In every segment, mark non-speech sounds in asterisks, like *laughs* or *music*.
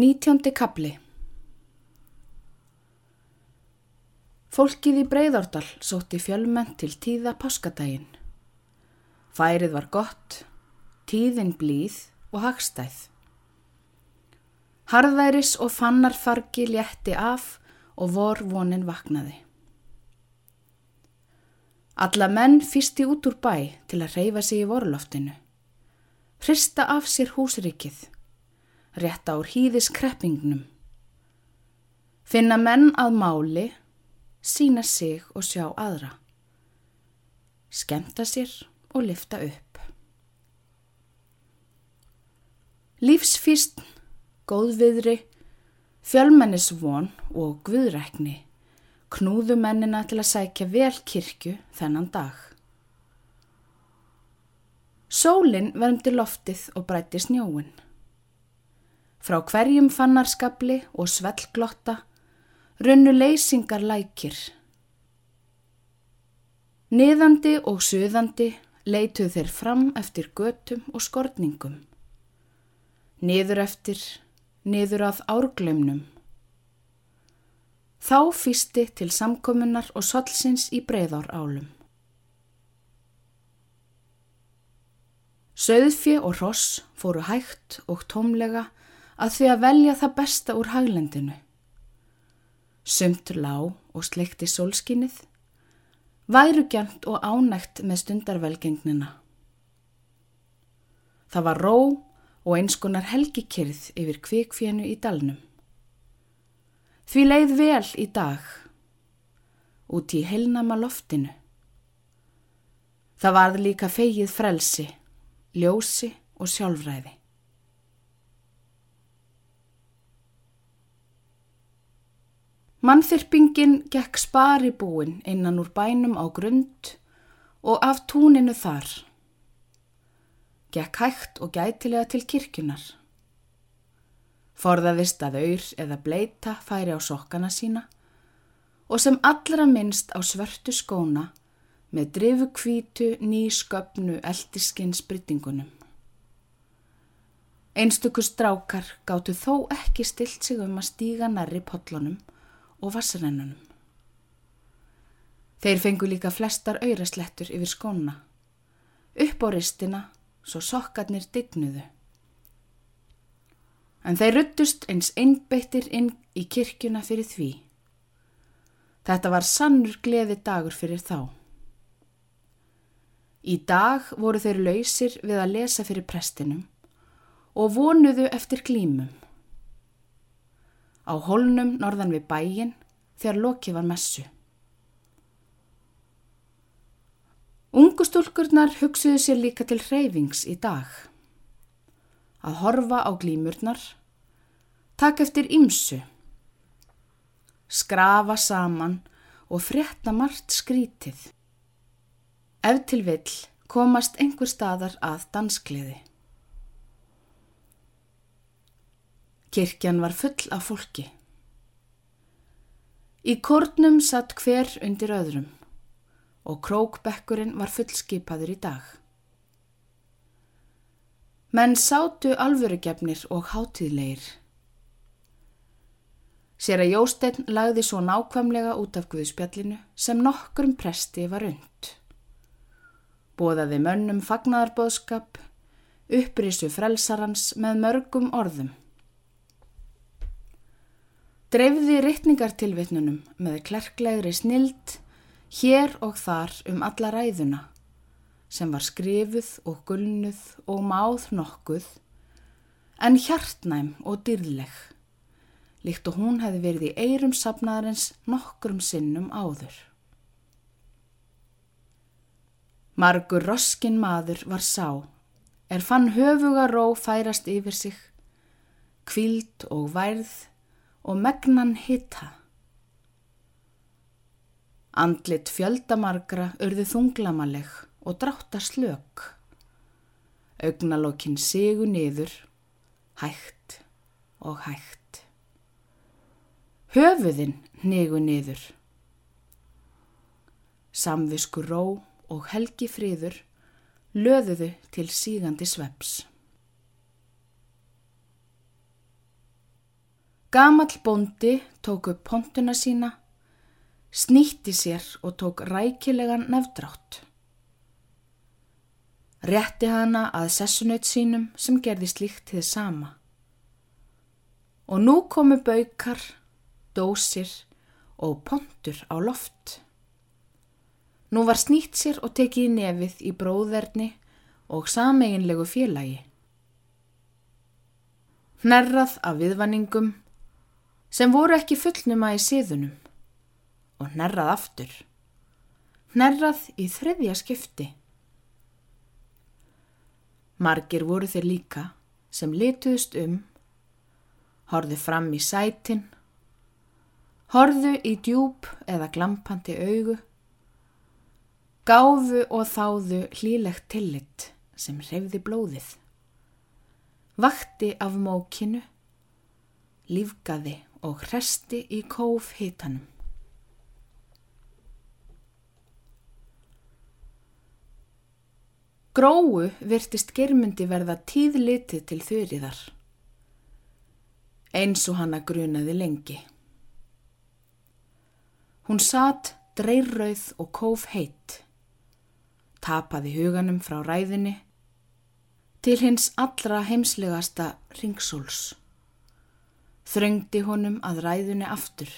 Nítjóndi kapli Fólkið í Breiðárdal sótti fjölmenn til tíða páskadaginn. Færið var gott, tíðin blíð og hagstæð. Harðæris og fannarfargi létti af og vor vonin vaknaði. Alla menn fyrsti út úr bæ til að reyfa sig í vorloftinu. Hrista af sér húsrikið rétta úr hýðis kreppingnum. Finna menn að máli, sína sig og sjá aðra. Skemta sér og lifta upp. Lífsfýst, góðviðri, fjölmennisvon og guðrækni knúðu mennina til að sækja vel kirkju þennan dag. Sólinn verndi loftið og brætti snjóin. Frá hverjum fannarskabli og svellglotta runnu leysingar lækir. Niðandi og suðandi leituð þeir fram eftir götum og skorningum. Niður eftir, niður að árglöymnum. Þá fýsti til samkominnar og solsins í breyðár álum. Söðfje og ross fóru hægt og tómlega að því að velja það besta úr haglendinu. Sumt lág og sleikti sólskinnið, værugjant og ánægt með stundarvelgengnina. Það var ró og einskonar helgikyrð yfir kvikfjenu í dalnum. Því leið vel í dag, út í heilnama loftinu. Það varð líka feigið frelsi, ljósi og sjálfræði. Mannþyrpingin gekk spari búin innan úr bænum á grund og af túninu þar. Gekk hægt og gætilega til kirkjunar. Forðaðist að auður eða bleita færi á sokkana sína og sem allra minnst á svörtu skóna með drifu kvítu nýsköpnu eldiskins bryttingunum. Einstökur strákar gáttu þó ekki stilt sig um að stíga nærri pollunum og vassarennunum. Þeir fengu líka flestar auðraslettur yfir skóna, upp á ristina svo sokkarnir dignuðu. En þeir ruttust eins einbeittir inn í kirkjuna fyrir því. Þetta var sannur gleði dagur fyrir þá. Í dag voru þeir lausir við að lesa fyrir prestinum og vonuðu eftir glímum á holnum norðan við bæin þegar lokið var messu. Ungustúlkurnar hugsuðu sér líka til hreyfings í dag. Að horfa á glímurnar, taka eftir ymsu, skrafa saman og frétta margt skrítið. Ef til vill komast einhver staðar að danskliði. Kirkjan var full af fólki. Í kórnum satt hver undir öðrum og krókbekkurinn var fullskipaður í dag. Menn sátu alvörugefnir og hátíðleir. Sér að Jósteinn lagði svo nákvæmlega út af Guðspjallinu sem nokkrum presti var und. Bóðaði mönnum fagnadarbóðskap, upprisu frelsarans með mörgum orðum. Dreifði rittningartilvitnunum með klerklegri snild hér og þar um alla ræðuna sem var skrifuð og gulnuð og máð nokkuð en hjartnæm og dyrleg líkt og hún hefði verið í eirum sapnaðarins nokkrum sinnum áður. Margur roskin maður var sá er fann höfuga ró færast yfir sig, kvíld og værð og megnan hitta. Andlit fjöldamargra urðu þunglamaleg og dráttar slök. Augnalokkin sigu niður, hægt og hægt. Höfuðinn nigu niður. Samvisku ró og helgi fríður löðuðu til sígandi sveps. Gamall bóndi tók upp pontuna sína, snýtti sér og tók rækilegan nefndrátt. Rétti hana að sessunaut sínum sem gerði slíkt til sama. Og nú komu baukar, dósir og pontur á loft. Nú var snýtt sér og tekið í nefið í bróðverni og sameginlegu félagi. Hnerrað af viðvanningum sem voru ekki fullnuma í síðunum og hnerrað aftur. Hnerrað í þriðja skipti. Margir voru þeir líka sem lituðust um, horðu fram í sætin, horðu í djúb eða glampandi augu, gáfu og þáðu hlílegt tillit sem hreyfði blóðið, vakti af mókinu, lífgaði og hresti í kóf hitanum. Gróu virtist germundi verða tíðlitið til þurriðar, eins og hanna grunaði lengi. Hún satt dreirrauð og kóf heitt, tapaði huganum frá ræðinni til hins allra heimslegasta ringsóls, þröngdi honum að ræðinni aftur.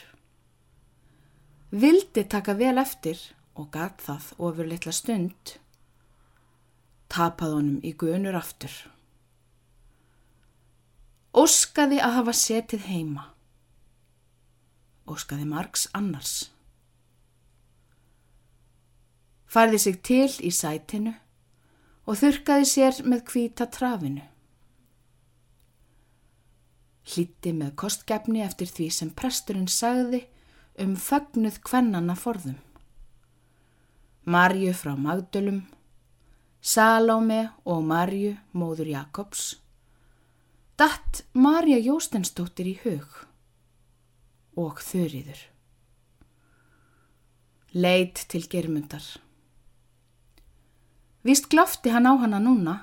Vildi taka vel eftir og gat það ofur litla stund, tapað honum í gunur aftur. Óskaði að hafa setið heima. Óskaði margs annars. Færði sig til í sætinu og þurkaði sér með kvíta trafinu. Hlíti með kostgefni eftir því sem presturinn sagði um fögnuð kvennana forðum. Marju frá Magdölum Salóme og Marju, móður Jakobs, datt Marja Jóstensdóttir í hug og þurriður. Leit til germundar. Vist glafti hann á hana núna.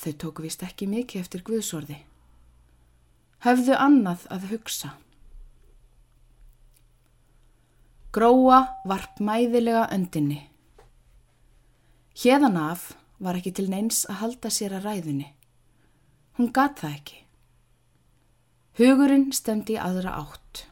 Þau tóku vist ekki mikið eftir Guðsorði. Höfðu annað að hugsa. Gróa varp mæðilega öndinni. Hérðan af var ekki til neins að halda sér að ræðunni. Hún gat það ekki. Hugurinn stemdi aðra átt.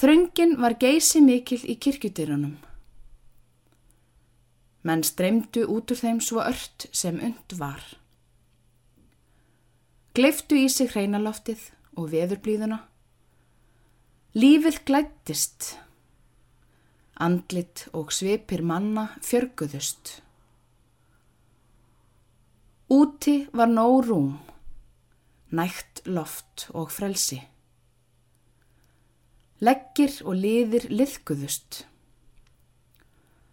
Þröngin var geysi mikil í kirkjutyrunum. Menn streymdu út úr þeim svo ört sem und var. Gleiftu í sig hreinaloftið og veðurblíðuna Lífið glættist, andlit og svipir manna fjörguðust. Úti var nóg rúm, nægt loft og frelsi. Leggir og liðir liðguðust.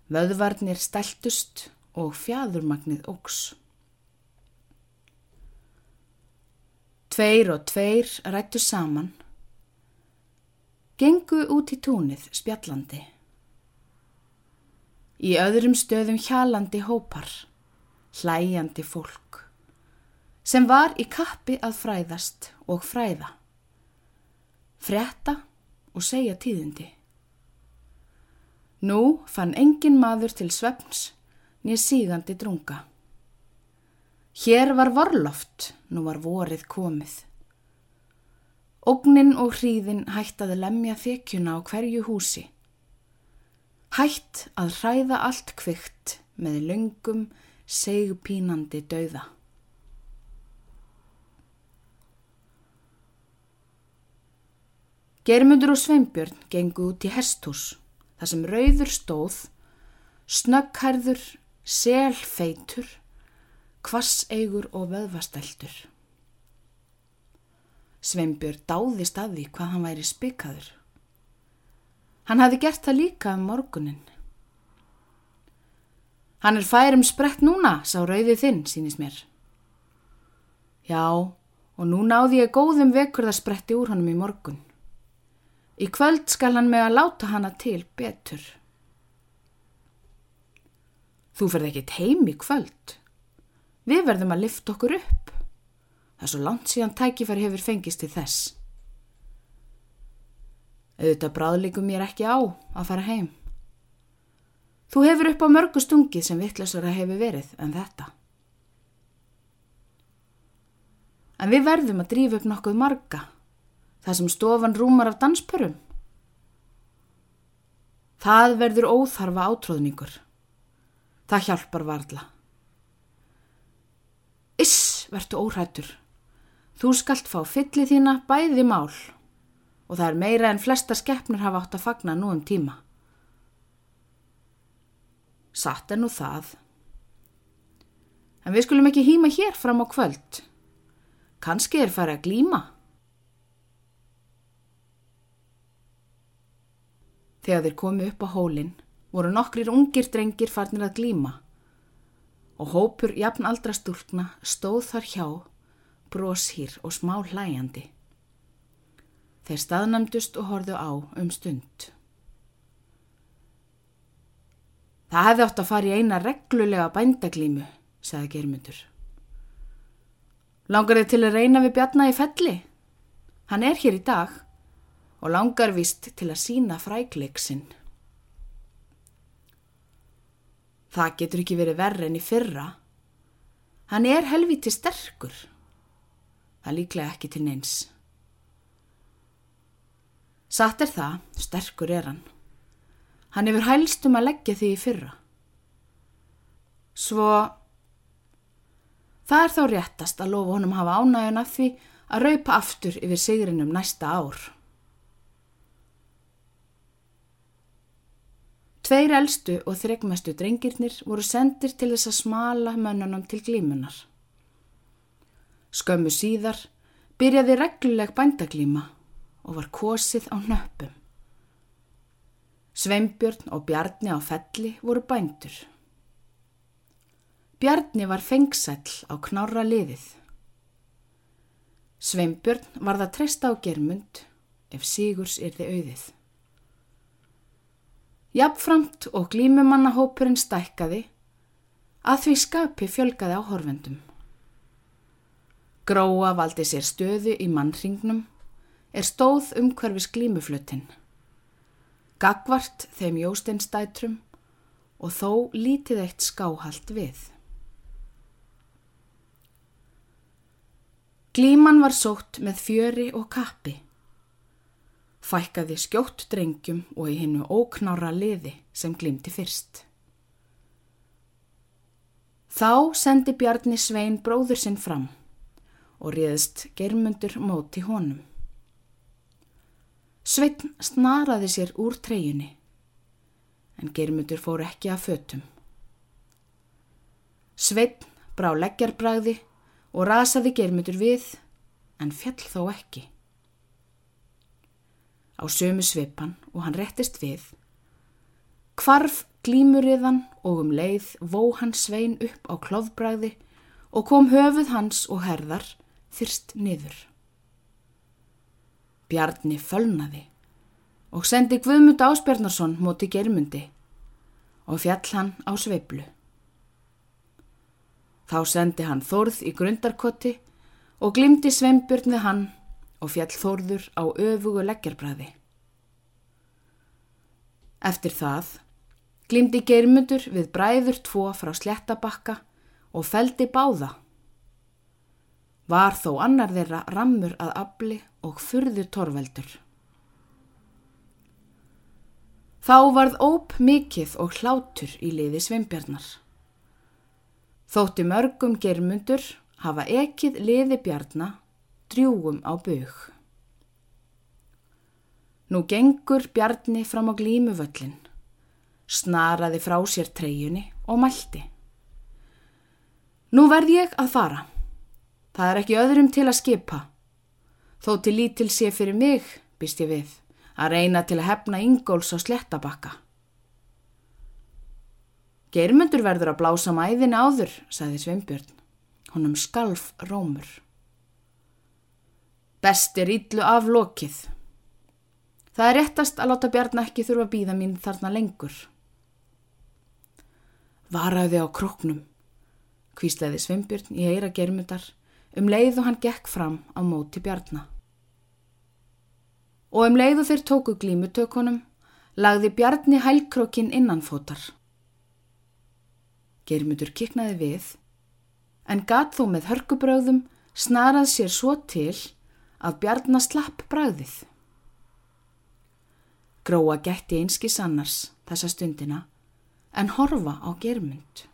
Vöðvarnir steltust og fjæðurmagnið ógs. Tveir og tveir rættu saman gengu út í túnið spjallandi. Í öðrum stöðum hjalandi hópar, hlæjandi fólk, sem var í kappi að fræðast og fræða, frétta og segja tíðindi. Nú fann engin maður til svefns nýja sígandi drunga. Hér var vorloft, nú var vorið komið. Ógnin og hríðin hætt að lemja þekjuna á hverju húsi. Hætt að hræða allt kvikt með löngum, segupínandi dauða. Germundur og Sveinbjörn gengu út í hestús, þar sem rauður stóð, snögghærður, selfeitur, kvasseigur og veðvasteltur. Sveinbjörn dáðist að því hvað hann væri spikaður. Hann hafi gert það líka um morgunin. Hann er færum sprett núna, sá rauðið þinn, sínist mér. Já, og nú náði ég góðum vekur það spretti úr honum í morgun. Í kvöld skal hann með að láta hana til betur. Þú ferð ekki heim í kvöld. Við verðum að lifta okkur upp. Það er svo langt síðan tækifær hefur fengist til þess. Auðvitað bráðleikum mér ekki á að fara heim. Þú hefur upp á mörgu stungið sem vittlasara hefur verið en þetta. En við verðum að drífa upp nokkuð marga, það sem stofan rúmar af danspörum. Það verður óþarfa átróðningur. Það hjálpar varla. Iss, verður óhrættur. Þú skalt fá fyllið þína bæði mál og það er meira en flesta skeppnur hafa átt að fagna nú um tíma. Satt er nú það. En við skulum ekki hýma hér fram á kvöld. Kanski er farið að glíma. Þegar þeir komi upp á hólinn voru nokkrir ungir drengir farnir að glíma og hópur jafn aldra stúlkna stóð þar hjá, broshýr og smá hlæjandi. Þeir staðnamdust og horðu á um stund. Það hefði átt að fara í eina reglulega bændaglímu, sagði Germundur. Langar þið til að reyna við Bjarnar í felli? Hann er hér í dag og langar vist til að sína frækleiksinn. Það getur ekki verið verri enn í fyrra. Hann er helviti sterkur. Það líklega ekki til neins. Satt er það, sterkur er hann. Hann hefur hælst um að leggja því í fyrra. Svo það er þá réttast að lofa honum hafa ánægjun af því að raupa aftur yfir sigrinum næsta ár. Tveir elstu og þregmestu drengirnir voru sendir til þess að smala mönnunum til glímunar. Skömmu síðar byrjaði regluleg bændaglíma og var kosið á nöppum. Sveimbjörn og Bjarni á felli voru bændur. Bjarni var fengsæll á knára liðið. Sveimbjörn var það treysta á germund ef Sigurs er þið auðið. Jafnframt og glímumannahópurinn stækkaði að því skapi fjölgaði á horfendum. Gróa valdi sér stöðu í mannringnum er stóð umhverfis glímuflutin. Gagvart þeim jósteinstætrum og þó lítið eitt skáhalt við. Glíman var sótt með fjöri og kappi fækkaði skjótt drengjum og í hinnu óknára liði sem glimti fyrst. Þá sendi Bjarni Svein bróður sinn fram og riðist germundur móti honum. Svein snaraði sér úr treyjunni en germundur fór ekki að fötum. Svein brá leggjarbræði og rasaði germundur við en fjall þó ekki á sömu svipan og hann réttist við. Kvarf glímuriðan og um leið vó hann svein upp á klófbræði og kom höfuð hans og herðar þyrst niður. Bjarni fölnaði og sendi Guðmund Ásbjörnarsson móti germundi og fjall hann á sveiblu. Þá sendi hann þórð í grundarkotti og glimti sveimbjörn við hann og fjall þórður á öfugu leggjarbræði. Eftir það glimdi geirmundur við bræður tvo frá slettabakka og feldi báða. Var þó annar þeirra rammur að afli og furðu torveldur. Þá varð óp mikið og hlátur í liði sveimbjarnar. Þótti mörgum geirmundur hafa ekið liði bjarnar drjúum á bug. Nú gengur Bjarni fram á glímuvöllin, snaraði frá sér treyjunni og mælti. Nú verð ég að fara. Það er ekki öðrum til að skipa. Þó til lítil sé fyrir mig, býst ég við, að reyna til að hefna ingóls á slettabakka. Geirmundur verður að blása mæðin áður, sagði Sveinbjörn. Honum skalf rómur. Best er íllu af lokið. Það er réttast að láta Bjarni ekki þurfa að býða mín þarna lengur. Varaði á kroknum, kvísleði Svimbjörn í eira germundar um leið og hann gekk fram á móti bjarna. Og um leið og þeir tóku glímutökunum, lagði bjarni hælkrokkin innanfótar. Germundur kiknaði við, en gat þó með hörkubröðum snarað sér svo til að bjarna slapp bræðið. Gróa gætti einski sannars þessa stundina en horfa á germund.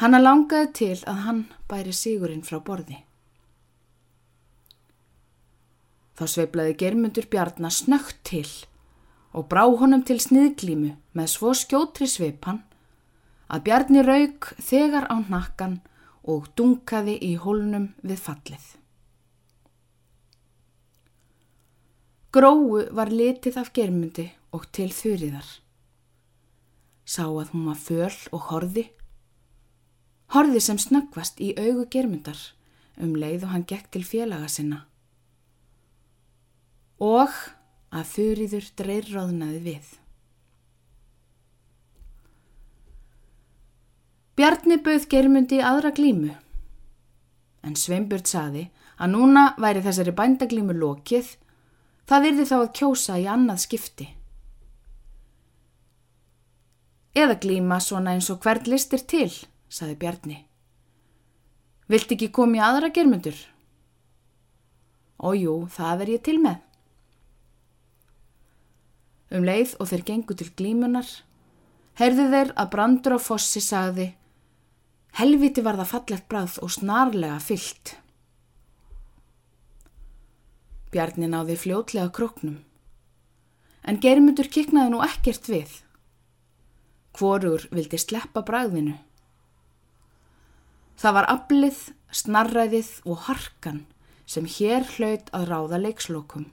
Hanna langaði til að hann bæri sigurinn frá borði. Þá sveiplaði germundur bjarnar snögt til og brá honum til sniðglímu með svo skjótri sveipan að bjarni rauk þegar á nakkan og dunkaði í hólnum við fallið. Gróu var litið af germundi og til þurriðar. Sá að hún var föl og horði. Horði sem snöggvast í augu germundar um leið og hann gekk til félaga sinna. Og að þurriður dreirraðnaði við. Bjarni bauð germundi aðra glímu. En Sveinbjörn saði að núna væri þessari bændaglímu lokið, það yrði þá að kjósa í annað skipti. Eða glíma svona eins og hvert listir til, saði Bjarni. Vilt ekki komi aðra germundur? Ójú, það er ég til með. Um leið og þeir gengu til glímunar, herðu þeir að brandur á fossi sagði Helviti var það fallegt bráð og snarlega fyllt. Bjarni náði fljótlega kroknum, en germundur kiknaði nú ekkert við. Hvorur vildi sleppa bræðinu. Það var aflið, snarræðið og harkan sem hér hlaut að ráða leikslokum.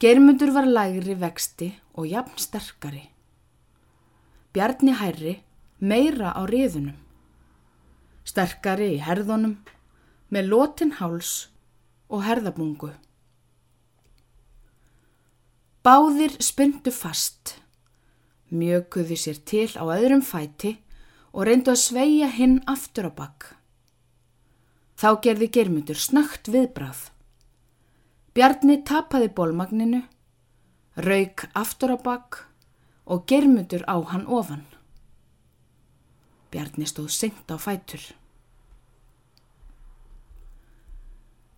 Germundur var lægri vexti og jafn sterkari. Bjarni hærri meira á riðunum. Sterkari í herðunum með lotin háls og herðabungu. Báðir spyndu fast, mjökuðu sér til á öðrum fæti og reyndu að sveia hinn aftur á bakk. Þá gerði germundur snögt viðbrað. Bjarni tapaði bólmagninu, rauk aftur á bakk og germundur á hann ofan. Bjarni stóð senkt á fætur.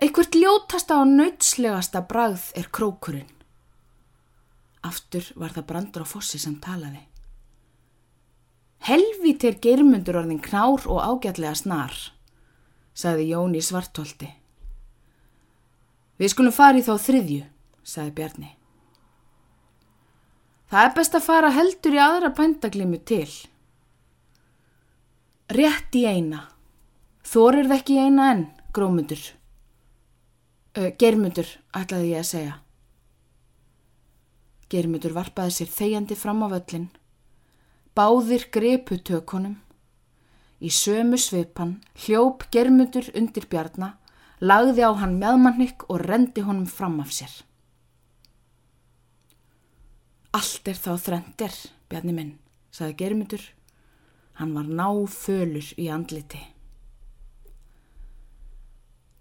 Eitthvert ljótasta og nautslegasta bragð er krókurinn. Aftur var það brandur á fossi sem talaði. Helvít er germundur orðin knár og ágætlega snar, sagði Jón í svartólti. Við skulum fara í þá þriðju, sagði Bjarni. Það er best að fara heldur í aðra bændaglimu til. Rétt í eina. Þorir það ekki eina enn, grómundur. Uh, germundur, ætlaði ég að segja. Germundur varpaði sér þegjandi fram á völlin. Báðir grepu tökunum. Í sömu svipan hljóp germundur undir bjarna, lagði á hann meðmannik og rendi honum fram af sér. Allt er þá þrendir, bjarni minn, saði germundur. Hann var náfölur í andliti.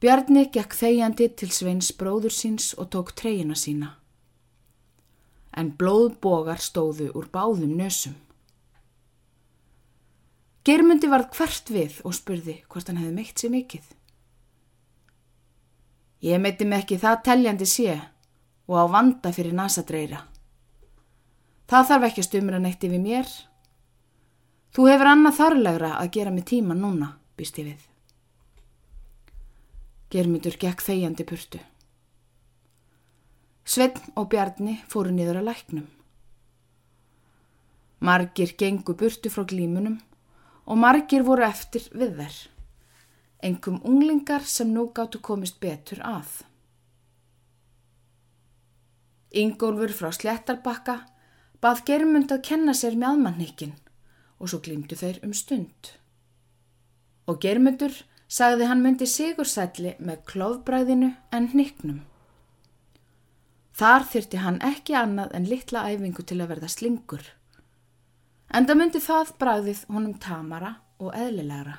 Bjarni gekk þegjandi til Sveins bróður síns og tók treyina sína. En blóðbogar stóðu úr báðum nösum. Germundi varð hvert við og spurði hvort hann hefði meitt sér mikill. Ég meiti mig ekki það teljandi sé og á vanda fyrir nasadreira. Það þarf ekki að stumra neitt yfir mér. Þú hefur annað þarlegra að gera með tíma núna, býst ég við. Germundur gekk þegjandi burtu. Sveinn og Bjarni fóru niður að læknum. Margir gengu burtu frá glímunum og margir voru eftir við þær. Engum unglingar sem nú gáttu komist betur að. Ingólfur frá Slettarbakka bað Germund að kenna sér með aðmannikinn og svo glýmdu þeir um stund. Og Germundur sagði hann myndi sigursætli með klófbræðinu en hnygnum. Þar þyrti hann ekki annað en litla æfingu til að verða slingur. Enda myndi það bragðið honum tamara og eðlilegra.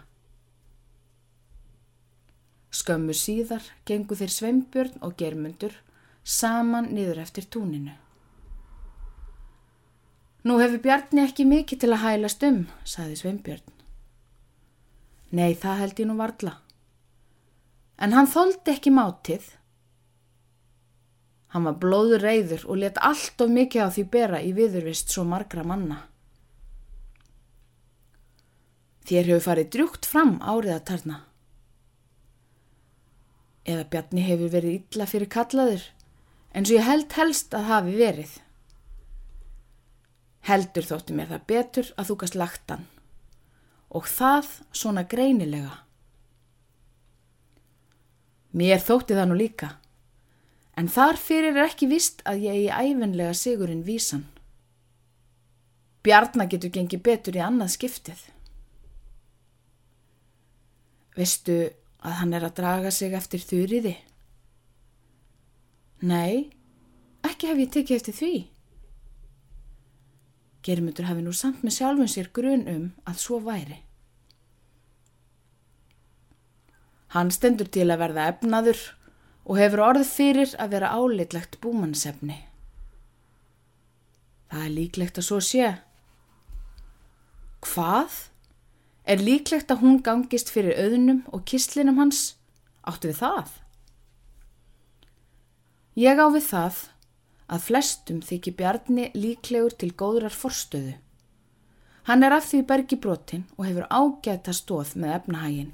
Skömmu síðar gengu þeir Sveinbjörn og Germundur saman niður eftir túninu. Nú hefur Bjarni ekki mikið til að hælast um, saði Sveinbjörn. Nei, það held ég nú varla. En hann þóldi ekki mátið. Hann var blóður reyður og let allt of mikið á því bera í viðurvist svo margra manna. Þér hefur farið drjúkt fram árið að tarna. Eða Bjarni hefur verið illa fyrir kallaður, eins og ég held helst að hafi verið. Heldur þótti mér það betur að þú gast lagt hann og það svona greinilega. Mér þótti það nú líka, en þar fyrir er ekki vist að ég í æfinlega sigurinn vísan. Bjarnar getur gengið betur í annað skiptið. Veistu að hann er að draga sig eftir þurriði? Nei, ekki hef ég tekið eftir því. Germundur hafi nú samt með sjálfum sér grun um að svo væri. Hann stendur til að verða efnaður og hefur orð fyrir að vera áleitlegt búmannsefni. Það er líklegt að svo sé. Hvað? Er líklegt að hún gangist fyrir auðnum og kistlinum hans? Áttu við það? Ég á við það að flestum þykir Bjarni líklegur til góðrar forstöðu. Hann er af því bergi brotin og hefur ágæta stóð með efnahægin.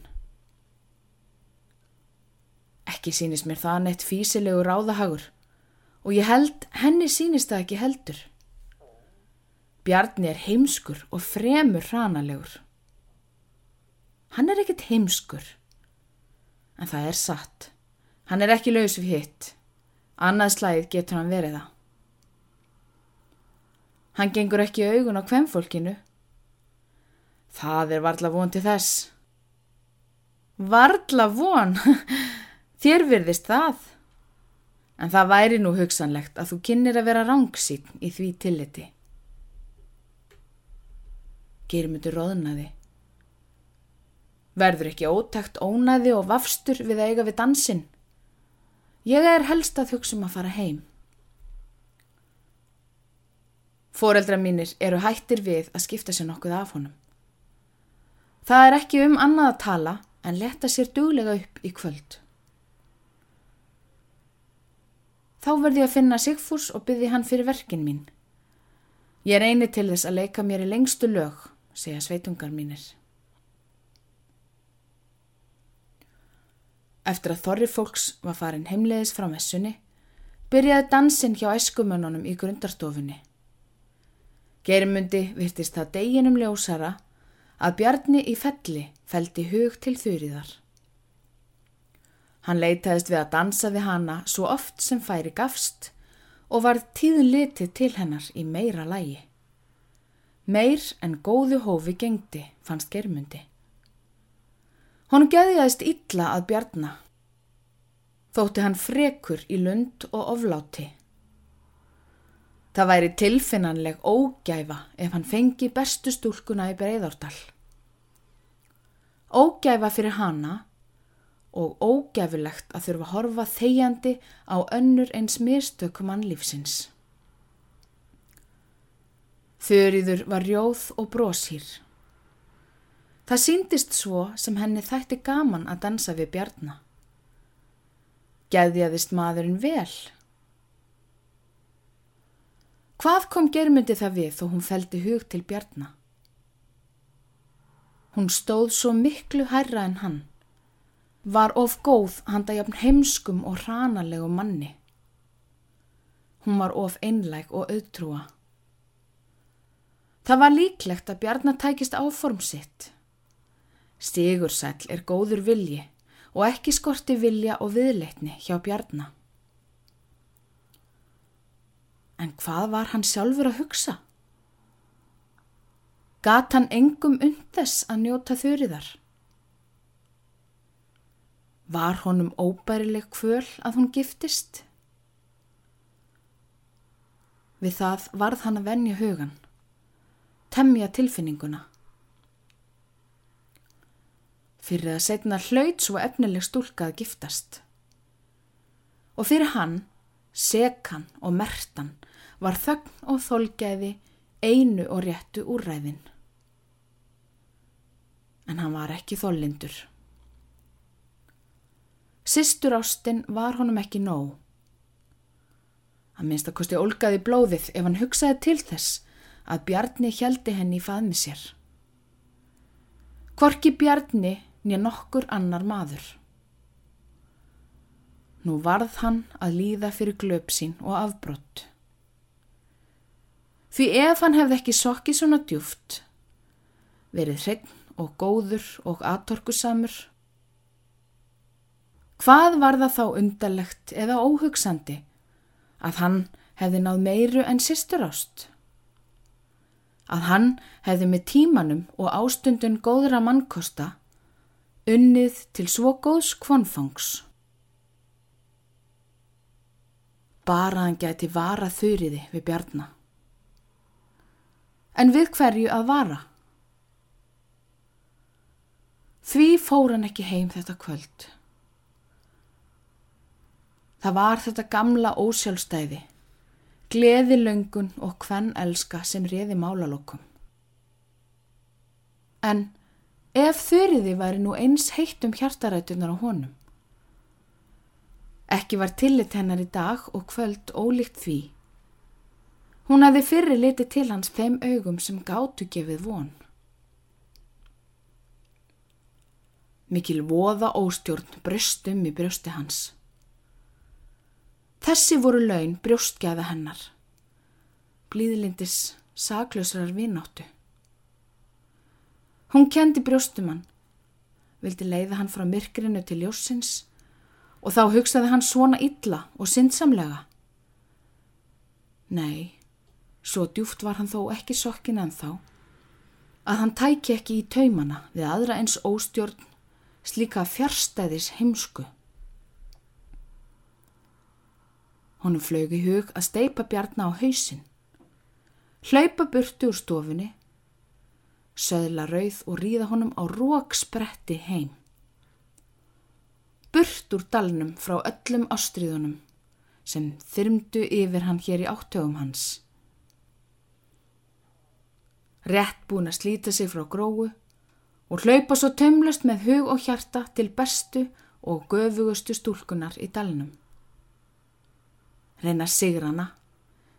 Ekki sínist mér það neitt físilegu ráðahagur og ég held henni sínist það ekki heldur. Bjarni er heimskur og fremur hranalegur. Hann er ekkit heimskur, en það er satt. Hann er ekki laus við hitt. Annað slæðið getur hann verið það. Hann gengur ekki augun á hvemfólkinu. Það er varla von til þess. Varla von? *laughs* Þér virðist það. En það væri nú hugsanlegt að þú kynir að vera rángsýn í því tilliti. Geirmundur róðnaði. Verður ekki ótakt ónæði og vafstur við að eiga við dansinn? Ég er helst að hugsa um að fara heim. Fóreldra mínir eru hættir við að skipta sér nokkuð af honum. Það er ekki um annað að tala en leta sér duglega upp í kvöld. Þá verði ég að finna Sigfús og byrði hann fyrir verkin mín. Ég eini til þess að leika mér í lengstu lög, segja sveitungar mínir. Eftir að þorri fólks var farin heimleiðis frá messunni, byrjaði dansinn hjá eskumönnunum í grundarstofunni. Geirmundi virtist það deginum ljósara að Bjarni í felli feldi hug til þurriðar. Hann leitaðist við að dansa við hana svo oft sem færi gafst og var tíðun litið til hennar í meira lægi. Meir en góðu hófi gengdi, fannst Geirmundi. Hún geðiðast illa að bjarna. Þótti hann frekur í lund og ofláti. Það væri tilfinnanleg ógæfa ef hann fengi bestu stúlkuna í breyðárdal. Ógæfa fyrir hana og ógæfilegt að þurfa að horfa þegjandi á önnur eins mistökum mannlífsins. Þurriður var rjóð og brósýr. Það síndist svo sem henni þætti gaman að dansa við bjarnar. Gæðjaðist maðurinn vel. Hvað kom germyndi það við þó hún feldi hug til bjarnar? Hún stóð svo miklu hærra en hann. Var of góð handa jafn heimskum og hranalegu manni. Hún var of einlæg og auðtrúa. Það var líklegt að bjarnar tækist áform sitt. Sigursæl er góður vilji og ekki skorti vilja og viðleitni hjá Bjarnar. En hvað var hann sjálfur að hugsa? Gat hann engum undes að njóta þurriðar? Var honum óbærileg kvöl að hún giftist? Við það varð hann að venja hugan, temja tilfinninguna. Fyrir að setna hlaut svo efnileg stúlka að giftast. Og fyrir hann, sekan og mertan var þögn og þolgæði einu og réttu úrræðin. En hann var ekki þollindur. Sistur ástinn var honum ekki nóg. Hann minnst að kosti olgaði blóðið ef hann hugsaði til þess að Bjarni heldi henni í faðmi sér. Korki Bjarni nýja nokkur annar maður. Nú varð hann að líða fyrir glöp sín og afbrott. Því ef hann hefði ekki sokkið svona djúft, verið hregn og góður og atorkusamur, hvað var það þá undarlegt eða óhugsandi að hann hefði náð meiru en sýstur ást? Að hann hefði með tímanum og ástundun góðra mannkosta unnið til svo góðs kvonfangs. Bara hann gæti vara þurriði við bjarnar en við hverju að vara. Því fór hann ekki heim þetta kvöld. Það var þetta gamla ósjálfstæði, gleði löngun og hvenn elska sem reði málalokkum. En ef þurriði væri nú eins heitt um hjartarætunar á honum, ekki var tillit hennar í dag og kvöld ólíkt því Hún hefði fyrri litið til hans þeim augum sem gáttu gefið von. Mikil voða óstjórn bröstum í brösti hans. Þessi voru laun brjóstgæða hennar. Blíðlindis saklausrar vináttu. Hún kendi brjóstum hann, vildi leiða hann frá myrkrinu til ljósins og þá hugsaði hann svona illa og syndsamlega. Nei, Svo djúft var hann þó ekki sokkin en þá að hann tæki ekki í taumana við aðra eins óstjórn slíka fjärstæðis heimsku. Honum flög í hug að steipa bjarna á hausin, hlaupa burti úr stofunni, söðla rauð og ríða honum á rókspretti heim. Burt úr dalnum frá öllum ástriðunum sem þyrmdu yfir hann hér í áttögum hans rétt búin að slíta sig frá gróu og hlaupa svo tömlust með hug og hjarta til bestu og göfugustu stúlkunar í dalnum. Reyna sigrana,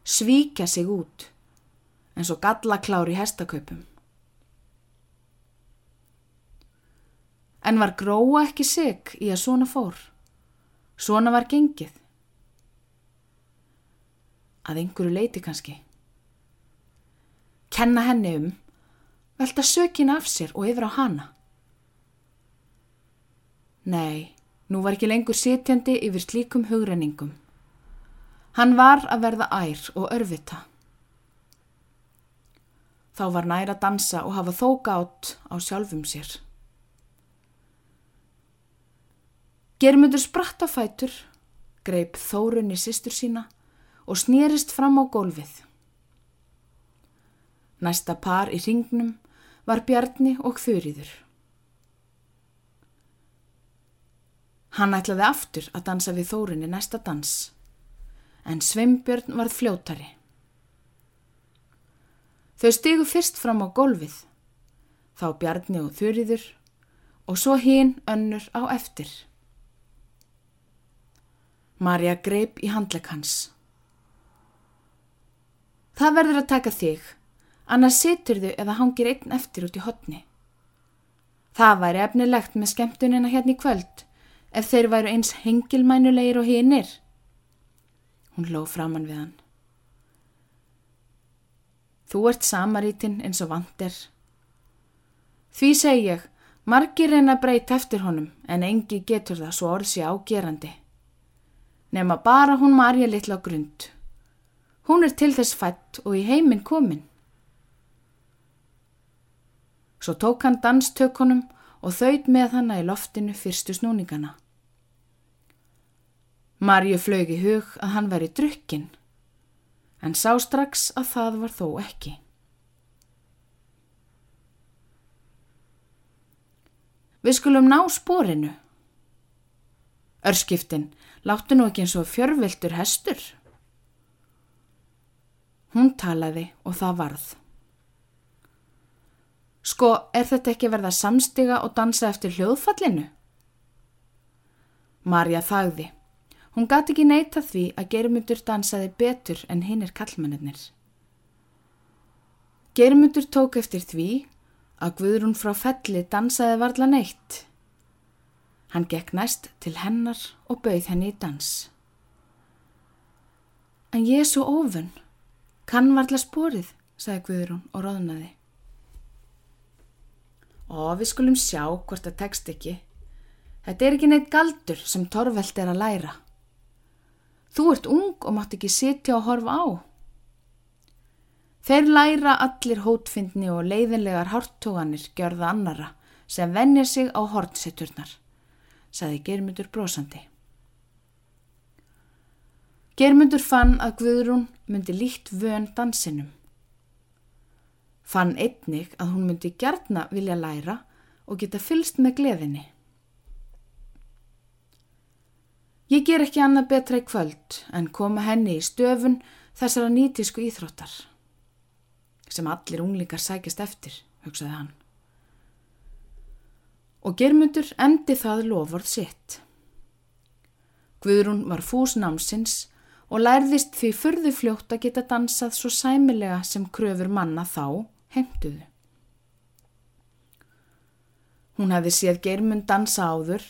svíkja sig út eins og gallaklári hestaköpum. En var gróa ekki sig í að svona fór? Svona var gengið? Að einhverju leiti kannski kenna henni um, velta sökin af sér og yfir á hana. Nei, nú var ekki lengur sitjandi yfir slíkum hugrenningum. Hann var að verða ær og örvita. Þá var nær að dansa og hafa þóka átt á sjálfum sér. Germundur spratt á fætur, greip þórunni sýstur sína og snýrist fram á gólfið. Næsta par í ringnum var Bjarni og Þurriður. Hann ætlaði aftur að dansa við Þórinni næsta dans, en Sveimbjörn varð fljótari. Þau stigu fyrst fram á golfið, þá Bjarni og Þurriður og svo hinn önnur á eftir. Marja greip í handlegg hans. Það verður að taka þig, annars situr þau eða hangir einn eftir út í hotni. Það væri efnilegt með skemmtunina hérna í kvöld ef þeir væru eins hengilmænulegir og hinnir. Hún ló framann við hann. Þú ert samarítin eins og vandir. Því segi ég, margir reyna að breyta eftir honum en engi getur það svo orðsi ágerandi. Nefna bara hún marja litla á grund. Hún er til þess fætt og í heiminn komin. Svo tók hann danstökunum og þauð með hanna í loftinu fyrstu snúningana. Marju flög í hug að hann væri drukkin. en sá strax að það var þó ekki. Við skulum ná spórinu. Örskiptin, láttu nú ekki eins og fjörviltur hestur. Hún talaði og það varð. Sko, er þetta ekki verða samstiga og dansa eftir hljóðfallinu? Marja þagði. Hún gati ekki neyta því að Geirmundur dansaði betur en hinnir kallmennir. Geirmundur tók eftir því að Guðrún frá felli dansaði varla neitt. Hann gekk næst til hennar og bauð henni í dans. En ég er svo ofun, kann varla sporið, sagði Guðrún og róðnaði. Og við skulum sjá hvort það tekst ekki. Þetta er ekki neitt galdur sem Torveld er að læra. Þú ert ung og mátt ekki sitja og horfa á. Þeir læra allir hótfindni og leiðinlegar hártóganir gjörða annara sem vennja sig á hortsetturnar, saði Germundur brosandi. Germundur fann að Guðrún myndi líkt vön dansinum. Fann einnig að hún myndi gertna vilja læra og geta fylst með gleðinni. Ég ger ekki annað betra í kvöld en koma henni í stöfun þessara nýtísku íþróttar sem allir unglingar sækist eftir, hugsaði hann. Og germundur emdi það lofvörð sitt. Guðrún var fús námsins og lærðist því fyrðu fljótt að geta dansað svo sæmilega sem kröfur manna þá heimtuðu. Hún hefði séð germund dansa áður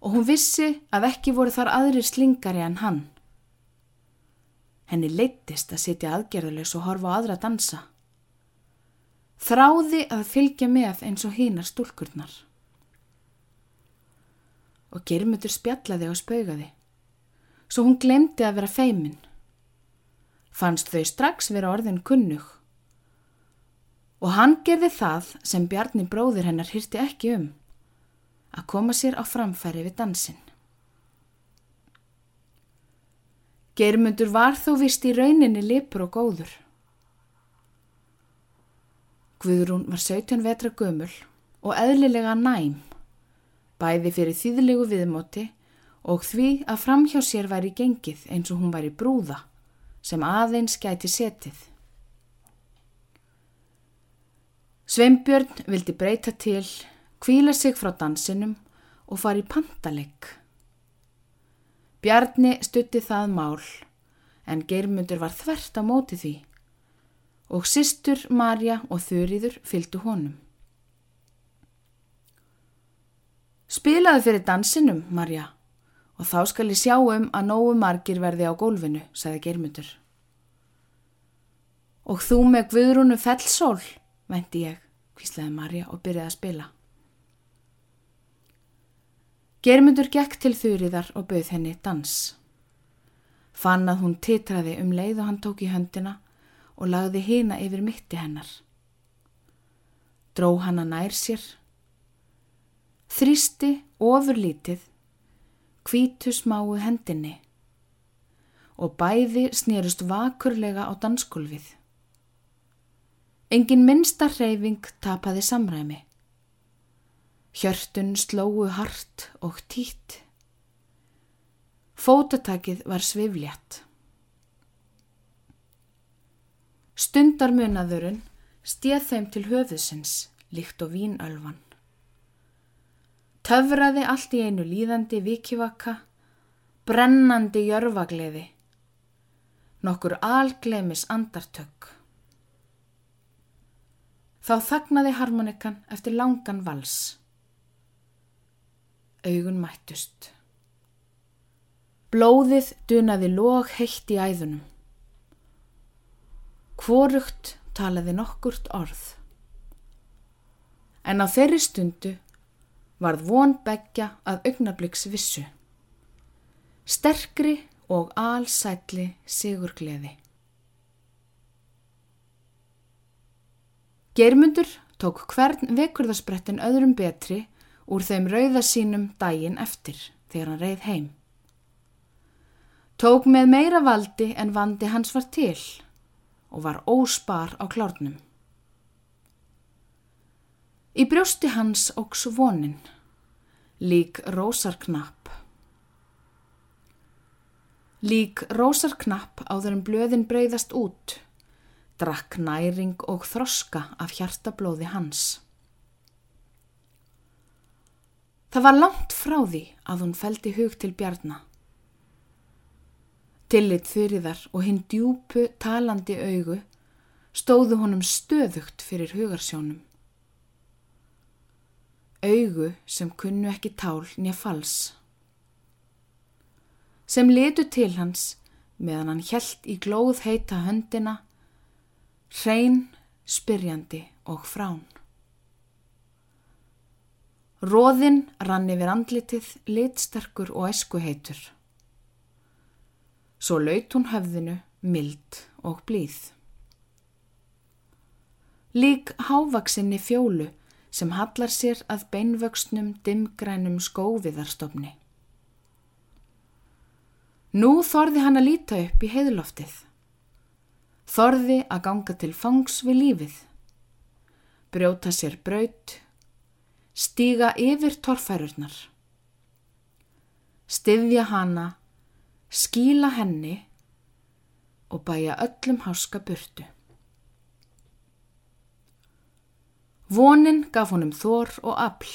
og hún vissi að ekki voru þar aðrir slingari en hann. Henni leittist að sitja aðgerðulegs og horfa á aðra dansa þráði að fylgja með eins og hínar stúlkurnar. Og germutur spjallaði og spaugaði, svo hún glemdi að vera feimin. Fannst þau strax vera orðin kunnug. Og hann gerði það sem Bjarni bróðir hennar hýrti ekki um, að koma sér á framfæri við dansin. Germundur var þó vist í rauninni lipur og góður. Guðrún var 17 vetra gömul og eðlilega næm, bæði fyrir þýðlegu viðmóti og því að framhjá sér væri gengið eins og hún væri brúða sem aðeins gæti setið. Sveimbjörn vildi breyta til, kvíla sig frá dansinum og fari pantalegg. Bjarni stutti það mál en geirmundur var þvert á móti því og sýstur Marja og Þurriður fylgdu honum. Spilaðu fyrir dansinum, Marja, og þá skal ég sjá um að nógu margir verði á gólfinu, sagði Germundur. Og þú með Guðrúnu fellsól, venti ég, hvíslaði Marja og byrjaði að spila. Germundur gekk til Þurriðar og bauð henni dans. Fann að hún titraði um leið og hann tók í höndina og lagði hina yfir mitti hennar. Dró hana nær sér, þrýsti ofurlítið, kvítu smáu hendinni og bæði snýrust vakurlega á danskulfið. Engin minsta hreyfing tapaði samræmi. Hjörtun slóu hart og títt. Fótatakið var svifljætt. Stundarmunaðurinn stíð þeim til höfðusins, líkt og vínölvan. Töfraði allt í einu líðandi vikivaka, brennandi jörfagleði, nokkur alglemis andartök. Þá þagnaði harmonikan eftir langan vals. Augun mættust. Blóðið dunaði lóg heitt í æðunum. Hvorugt talaði nokkurt orð. En á þeirri stundu varð von begja að augnabliks vissu. Sterkri og allsætli sigur gleði. Geirmundur tók hvern vekurðasprettin öðrum betri úr þeim rauða sínum dægin eftir þegar hann reið heim. tók með meira valdi en vandi hans var til og var óspar á klárnum. Í brjósti hans óks vonin, lík rósarknapp. Lík rósarknapp áður en blöðin breyðast út, drakk næring og þroska af hjartablóði hans. Það var langt frá því að hún feldi hug til bjarnar. Tillit þurriðar og hinn djúpu talandi augu stóðu honum stöðugt fyrir hugarsjónum. Augu sem kunnu ekki tál nýja fals. Sem litu til hans meðan hann hjælt í glóð heita höndina, hrein, spyrjandi og frán. Róðinn rann yfir andlitið, litsterkur og eskuheitur. Svo laut hún höfðinu, mild og blíð. Lík hávaksinni fjólu sem hallar sér að beinvöxnum dimgrænum skóviðarstofni. Nú þorði hann að líta upp í heiðloftið. Þorði að ganga til fangs við lífið. Brjóta sér braut stíga yfir torfærurnar, styðja hana, skíla henni og bæja öllum háska burtu. Vonin gaf honum þór og afl.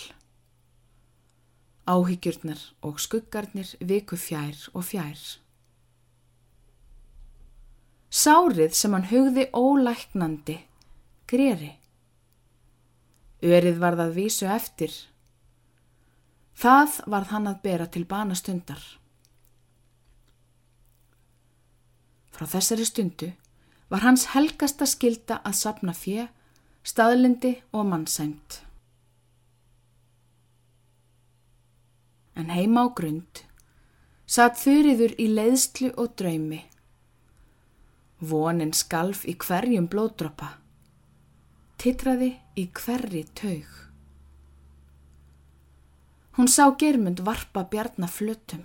Áhyggjurnar og skuggarnir viku fjær og fjær. Sárið sem hann hugði ólæknandi, greri. Örið var það vísu eftir. Það varð hann að bera til bana stundar. Frá þessari stundu var hans helgasta skilda að sapna fjö, staðlindi og mannsæmt. En heima á grund satt þurriður í leiðslu og draumi. Vonin skalf í hverjum blódropa titraði í hverri taug. Hún sá germund varpa bjarnaflutum.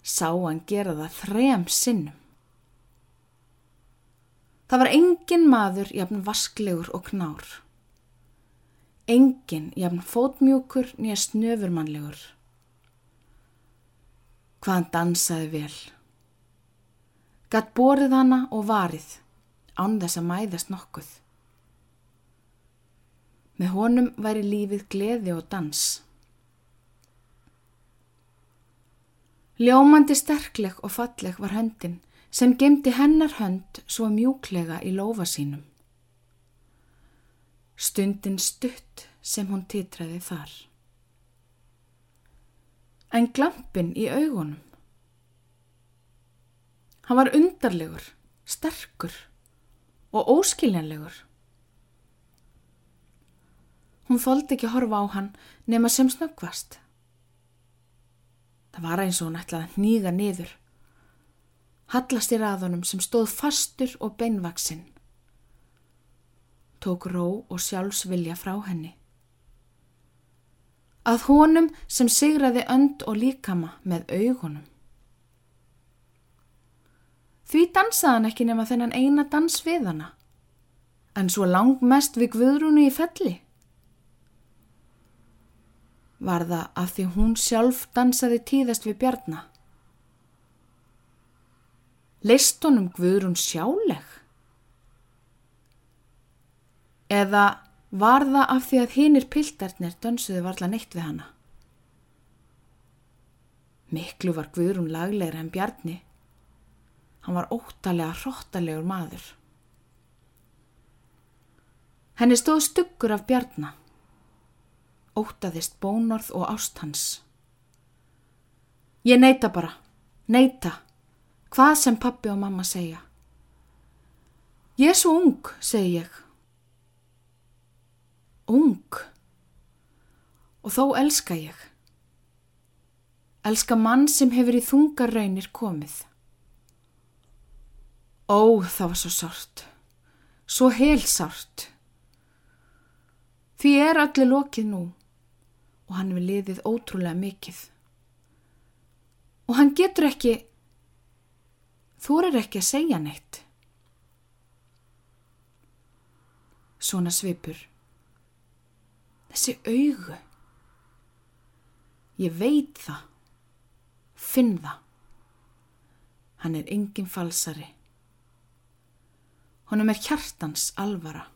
Sá hann gera það þrem sinnum. Það var engin maður jafn vasklegur og knár. Engin jafn fótmjúkur nýja snöfurmannlegur. Hvaðan dansaði vel. Gatt borið hana og varið án þess að mæðast nokkuð. Með honum væri lífið gleði og dans. Ljómandi sterkleg og falleg var höndin sem gemdi hennar hönd svo mjúklega í lofa sínum. Stundin stutt sem hún titraði þar. En glampin í augunum. Hann var undarlegur, sterkur og óskiljanlegur. Hún þóldi ekki horfa á hann nema sem snöggvast. Það var eins og hún ætlaði að nýga niður. Hallast í raðunum sem stóð fastur og beinvaksinn. Tók ró og sjálfsvilja frá henni. Að honum sem sigraði önd og líkama með augunum. Því dansaði hann ekki nema þennan eina dans við hana, en svo lang mest við Guðrúnu í felli var það að því hún sjálf dansaði tíðast við bjarnar. Leist honum Guðrún sjáleg? Eða var það af því að hinnir pildarnir dansuði varla neitt við hana? Miklu var Guðrún laglegra en bjarni. Hann var óttalega hróttalegur maður. Henni stóð stuggur af bjarnar ótaðist bónorð og ástans. Ég neyta bara, neyta, hvað sem pappi og mamma segja. Ég er svo ung, segi ég. Ung. Og þó elska ég. Elska mann sem hefur í þungar raunir komið. Ó, það var svo sárt. Svo helsárt. Því er öllu lokið nú og hann við liðið ótrúlega mikið. og hann getur ekki, þorir ekki að segja neitt. Svona svipur. Þessi augu. Ég veit það. Finn það. Hann er engin falsari. Honum er hjartans alvara.